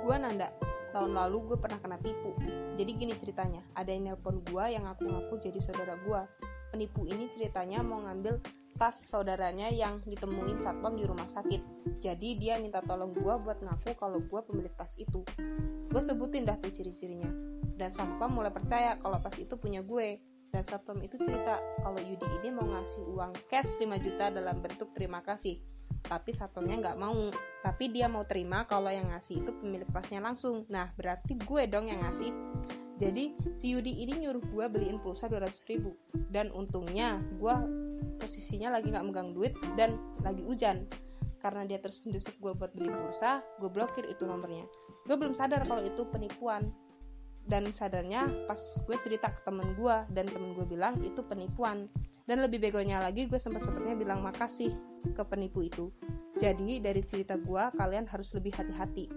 gue nanda tahun lalu gue pernah kena tipu. Jadi gini ceritanya ada yang nelpon gue yang ngaku-ngaku jadi saudara gue penipu ini ceritanya mau ngambil tas saudaranya yang ditemuin satpam di rumah sakit. Jadi dia minta tolong gue buat ngaku kalau gue pemilik tas itu. Gue sebutin dah tuh ciri-cirinya. Dan satpam mulai percaya kalau tas itu punya gue. Dan satpam itu cerita kalau Yudi ini mau ngasih uang cash 5 juta dalam bentuk terima kasih tapi satpamnya nggak mau. Tapi dia mau terima kalau yang ngasih itu pemilik tasnya langsung. Nah berarti gue dong yang ngasih. Jadi si Yudi ini nyuruh gue beliin pulsa 200 ribu. Dan untungnya gue posisinya lagi nggak megang duit dan lagi hujan. Karena dia terus mendesak gue buat beli pulsa gue blokir itu nomornya. Gue belum sadar kalau itu penipuan. Dan sadarnya pas gue cerita ke temen gue dan temen gue bilang itu penipuan dan lebih begonya lagi gue sempat sempatnya bilang makasih ke penipu itu. Jadi dari cerita gue kalian harus lebih hati-hati